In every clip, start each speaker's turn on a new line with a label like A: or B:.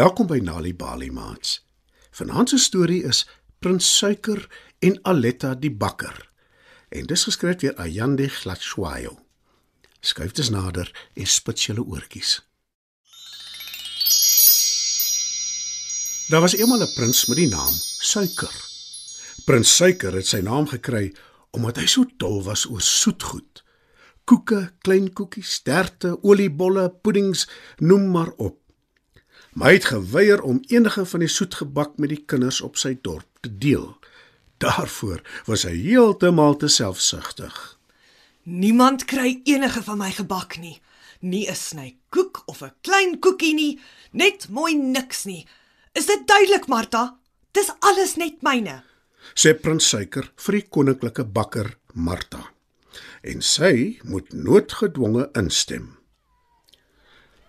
A: Welkom by Nali Bali Maats. Vanaand se storie is Prins Suiker en Aletta die bakker. En dis geskryf deur Ayande Glatshwayo. Skuif dit nader en spits julle oortjies. Daar was eendag 'n prins met die naam Suiker. Prins Suiker het sy naam gekry omdat hy so dol was oor soetgoed. Koeke, klein koekies, sterte, oliebolle, puddings, noem maar op. Maar hy het geweier om enige van die soetgebak met die kinders op sy dorp te deel. Daarvoor was hy heeltemal te selfsugtig.
B: Niemand kry enige van my gebak nie. Nie 'n sny koek of 'n klein koekie nie, net mooi niks nie. Is dit duidelik, Martha? Dis alles net myne.
A: Sê prins Suiker vir die koninklike bakker Martha. En sy moet noodgedwonge instem.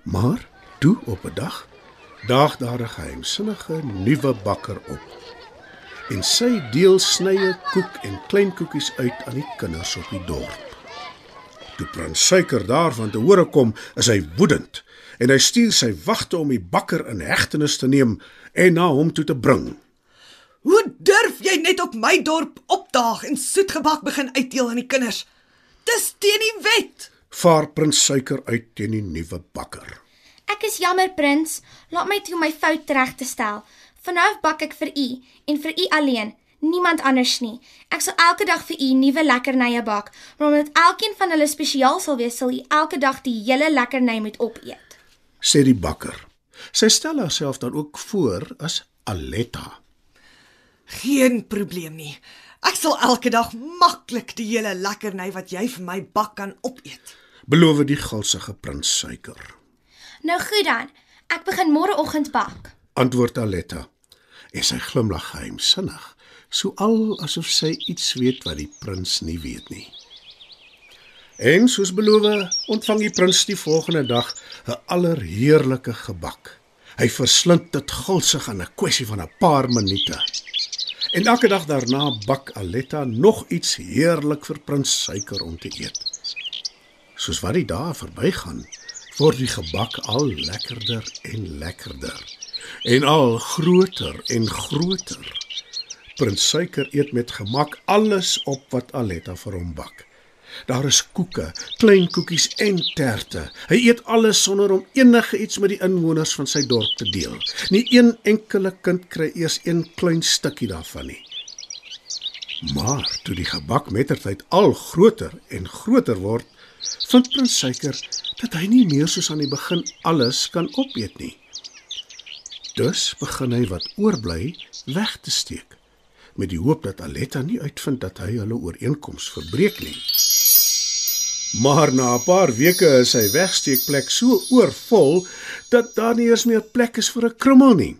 A: Maar toe op 'n dag daag daar 'n geheimsinnige nuwe bakker op. En sy deel snye koek en klein koekies uit aan die kinders op die dorp. Toe prins Suiker daarvan te hore kom, is hy woedend en hy stuur sy wagte om die bakker in hegtenis te neem en na hom toe te bring.
B: Hoe durf jy net op my dorp opdaag en soetgebak begin uitdeel aan die kinders? Dis teen die wet.
A: Vaar prins Suiker uit teen die nuwe bakker.
C: Ek is jammer, prins. Laat my toe my fout reg te stel. Vanaf bak ek vir u en vir u alleen, niemand anders nie. Ek sal elke dag vir u nuwe lekkernye bak, maar omdat elkeen van hulle spesiaal sal wees, sal u elke dag die hele lekkerny moet opeet.
A: Sê die bakker. Sy stel haarself dan ook voor as Aletta.
B: Geen probleem nie. Ek sal elke dag maklik die hele lekkerny wat jy vir my bak kan opeet.
A: Beloof die gulsige prins Suiker.
C: Nou goed dan. Ek begin môreoggend bak.
A: Antwoord Aletta. En sy glimlag geheimsinnig, so al asof sy iets weet wat die prins nie weet nie. En soos beloof, ontvang die prins die volgende dag 'n allerheerlike gebak. Hy verslind dit gulsig in 'n kwessie van 'n paar minute. En elke dag daarna bak Aletta nog iets heerlik vir prins Suiker om te eet. Soos wat die dae verbygaan, word die gebak al lekkerder en lekkerder en al groter en groter. Prins Suiker eet met gemak alles op wat Aletta vir hom bak. Daar is koeke, klein koekies en terte. Hy eet alles sonder om enige iets met die inwoners van sy dorp te deel. Nie een enkele kind kry eers een klein stukkie daarvan nie. Maar toe die gebak mettertyd al groter en groter word, vind prins Suiker dat hy nie meer soos aan die begin alles kan opeet nie. Dus begin hy wat oorbly weg te steek met die hoop dat Aletta nie uitvind dat hy hulle ooreenkoms verbreek nie. Maar na 'n paar weke is sy wegsteekplek so oorvol dat daar nie eens meer plek is vir 'n krummel nie.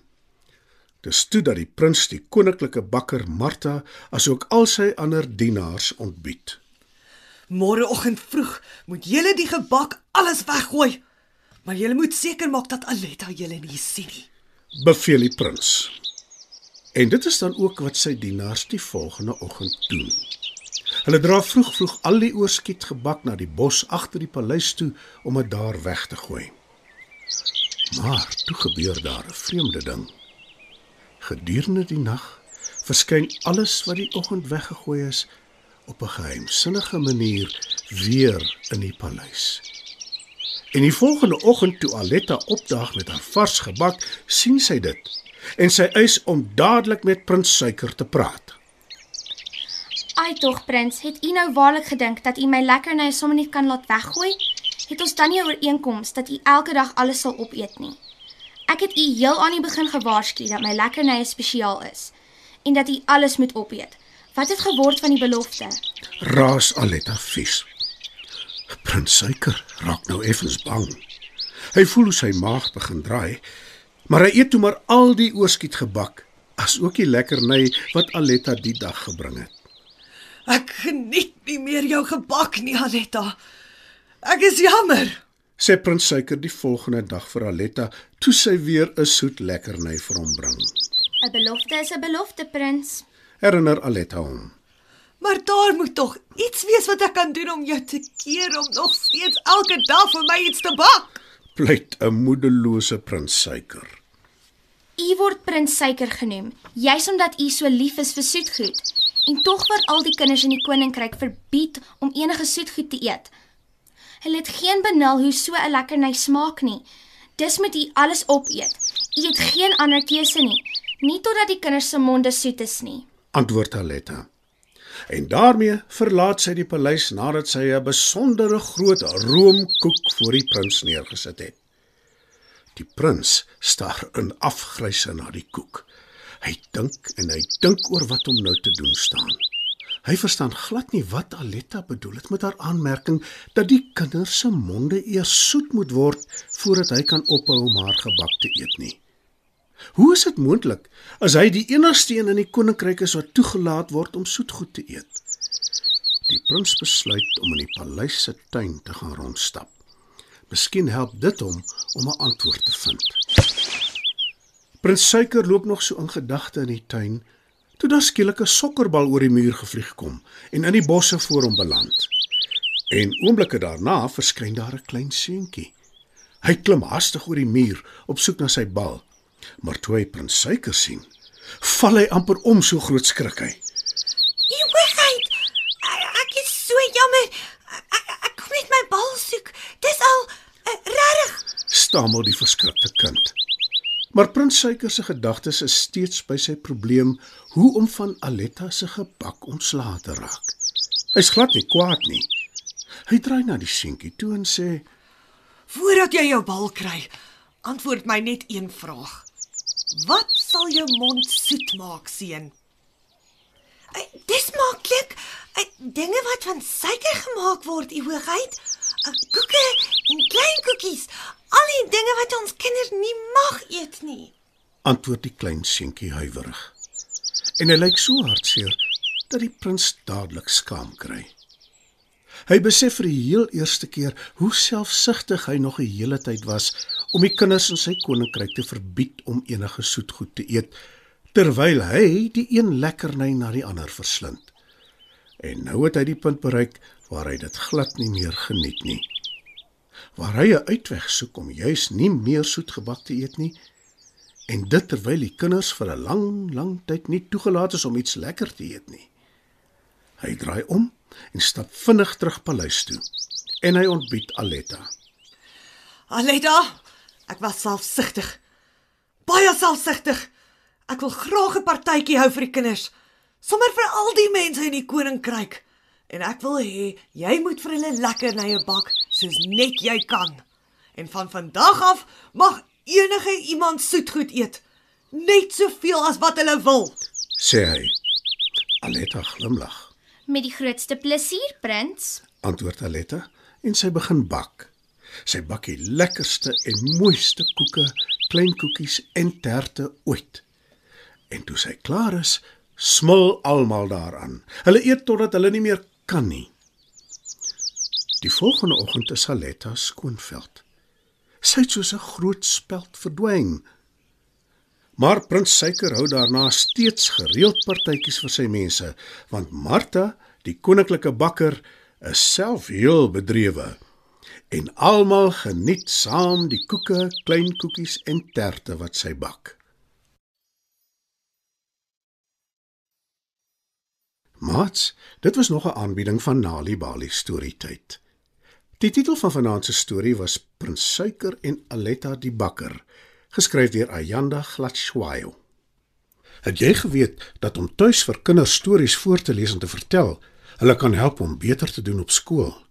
A: Dis toe dat die prins die koninklike bakker Martha asook al sy ander dienaars ontbied.
B: Môreoggend vroeg moet julle die gebak alles weggooi. Maar julle moet seker maak dat Aletta julle nie sien nie.
A: Beveel die prins. En dit is dan ook wat sy dienaars die volgende oggend doen. Hulle dra vroeg vroeg al die oorskiet gebak na die bos agter die paleis toe om dit daar weg te gooi. Maar toe gebeur daar 'n vreemde ding. Gedurende die nag verskyn alles wat die oggend weggegooi is op 'n geheimsinnige manier weer in die paleis. En die volgende oggend toe Aletta opdaag met haar vars gebak, sien sy dit en sy eis om dadelik met prins Suiker te praat.
C: Ai tog, prins, het u nou waarlik gedink dat u my lekkerny sommer net kan laat weggooi? Het ons dan nie 'n ooreenkoms dat u elke dag alles sal opeet nie? Ek het u heel aan die begin gewaarsku dat my lekkerny spesiaal is en dat u alles moet opeet. Wat het geword van die belofte?
A: Raas Aletta vies. Prins Suiker raak nou effens bang. Hy voel hoe sy maag begin draai, maar hy eet toe maar al die oorskiet gebak, as ook die lekkerny wat Aletta die dag gebring het.
B: Ek geniet nie meer jou gebak nie, Aletta. Ek is jammer.
A: Sê prins Suiker die volgende dag vir Aletta, toe sy weer 'n soet lekkerny vir hom bring.
C: 'n Belofte is 'n belofte, prins.
A: Herinner Aletta hom.
B: Maar daar moet tog iets wees wat ek kan doen om jou te keer om nog steeds elke dag vir my iets te bak.
A: Pleit 'n moedelose prins Suiker.
C: U word prins suiker genoem, juis omdat u so lief is vir soetgoed. En tog word al die kinders in die koninkryk verbied om enige soetgoed te eet. Hulle het geen benul hoe so 'n lekkerny smaak nie. Dis moet u alles opeet. U het geen ander keuse nie, nie totdat die kinders se monde soet is nie.
A: Antwoord Aletta. En daarmee verlaat sy die paleis nadat sy 'n besondere groot roomkoek voor die prins neergesit het. Die prins staar in afgryse na die koek. Hy dink en hy dink oor wat om nou te doen staan. Hy verstaan glad nie wat Aletta bedoel het met haar aanmerking dat die kinders se monde eers soet moet word voordat hy kan ophou om haar gebak te eet nie. Hoe is dit moontlik as hy die enigste een in die koninkryk is wat toegelaat word om soetgoed te eet? Die prins besluit om in die paleis se tuin te gaan rondstap. Miskien help dit hom om 'n antwoord te vind. Prins Suiker loop nog so in gedagte in die tuin toe daar skielik 'n sokkerbal oor die muur gevlieg kom en in die bosse voor hom beland. En oomblikke daarna verskyn daar 'n klein seentjie. Hy klim hastig oor die muur op soek na sy bal. Maar toe hy prins Suiker sien, val hy amper om so groot skrik hy.
B: Jy wegheid. Ek is so jammer. Ek, ek kom net my bal soek. Dis al uh, regtig.
A: Stamel die verskrikte kind. Maar prins Suiker se gedagtes is steeds by sy probleem hoe om van Aletta se gebak ontslae te raak. Hy's glad nie kwaad nie. Hy draai na die seentjie toe en sê:
B: Voordat jy jou bal kry, antwoord my net een vraag. Wat sal jou mond soet maak, seun? Ai, dis maklik. Ai, dinge wat van suiker gemaak word, u hoogheid. Ai, Koeke en klein koekies, al die dinge wat ons kinders nie mag eet nie.
A: Antwoord die klein seentjie huiwerig. En hy lyk so hartseer dat die prins dadelik skaam kry. Hy besef vir die heel eerste keer hoe selfsugtig hy nog 'n hele tyd was om die kinders in sy koninkryk te verbied om enige soetgoed te eet terwyl hy die een lekkerny na die ander verslind. En nou het hy die punt bereik waar hy dit glad nie meer geniet nie. Waar hy 'n uitweg soek om juis nie meer soetgebak te eet nie en dit terwyl die kinders vir 'n lang, lang tyd nie toegelaat is om iets lekker te eet nie. Hy draai om en stap vinnig terug paleis toe. En hy ontbied Aletta.
B: Aletta, ek was selfsugtig. Baie selfsugtig. Ek wil graag 'n partytjie hou vir die kinders, sommer vir al die mense in die koninkryk. En ek wil hê jy moet vir hulle lekker nye bak soos net jy kan. En van vandag af mag enige iemand soetgoed eet, net soveel as wat hulle wil.
A: sê hy. Aletta glimlag.
C: Met die grootste plesier, prins.
A: Antwoord Aletta en sy begin bak. Sy bak die lekkerste en mooiste koeke, klein koekies en terte ooit. En toe sy klaar is, smil almal daaraan. Hulle eet totdat hulle nie meer kan nie. Die volgende oggend is Aletta skoonveld. Sy het soos 'n groot speld verdwyn. Maar prins Suiker hou daarna steeds gereeld partytjies vir sy mense, want Martha, die koninklike bakker, is self heel bedrewe. En almal geniet saam die koeke, klein koekies en terte wat sy bak. Mats, dit was nog 'n aanbieding van Nali Bali Storytyd. Die titel van vanaand se storie was Prins Suiker en Aletta die Bakker, geskryf deur Ayanda Glatshwayo. Het jy geweet dat om tuis vir kinders stories voor te lees en te vertel, hulle kan help om beter te doen op skool?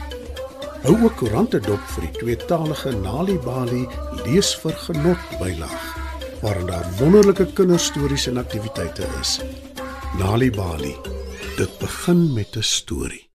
A: Hou ook koerante dop vir die tweetalige Nalibali lees vir genot bylaag waarin daar wonderlike kinderstories en aktiwiteite is. Nalibali. Dit begin met 'n storie.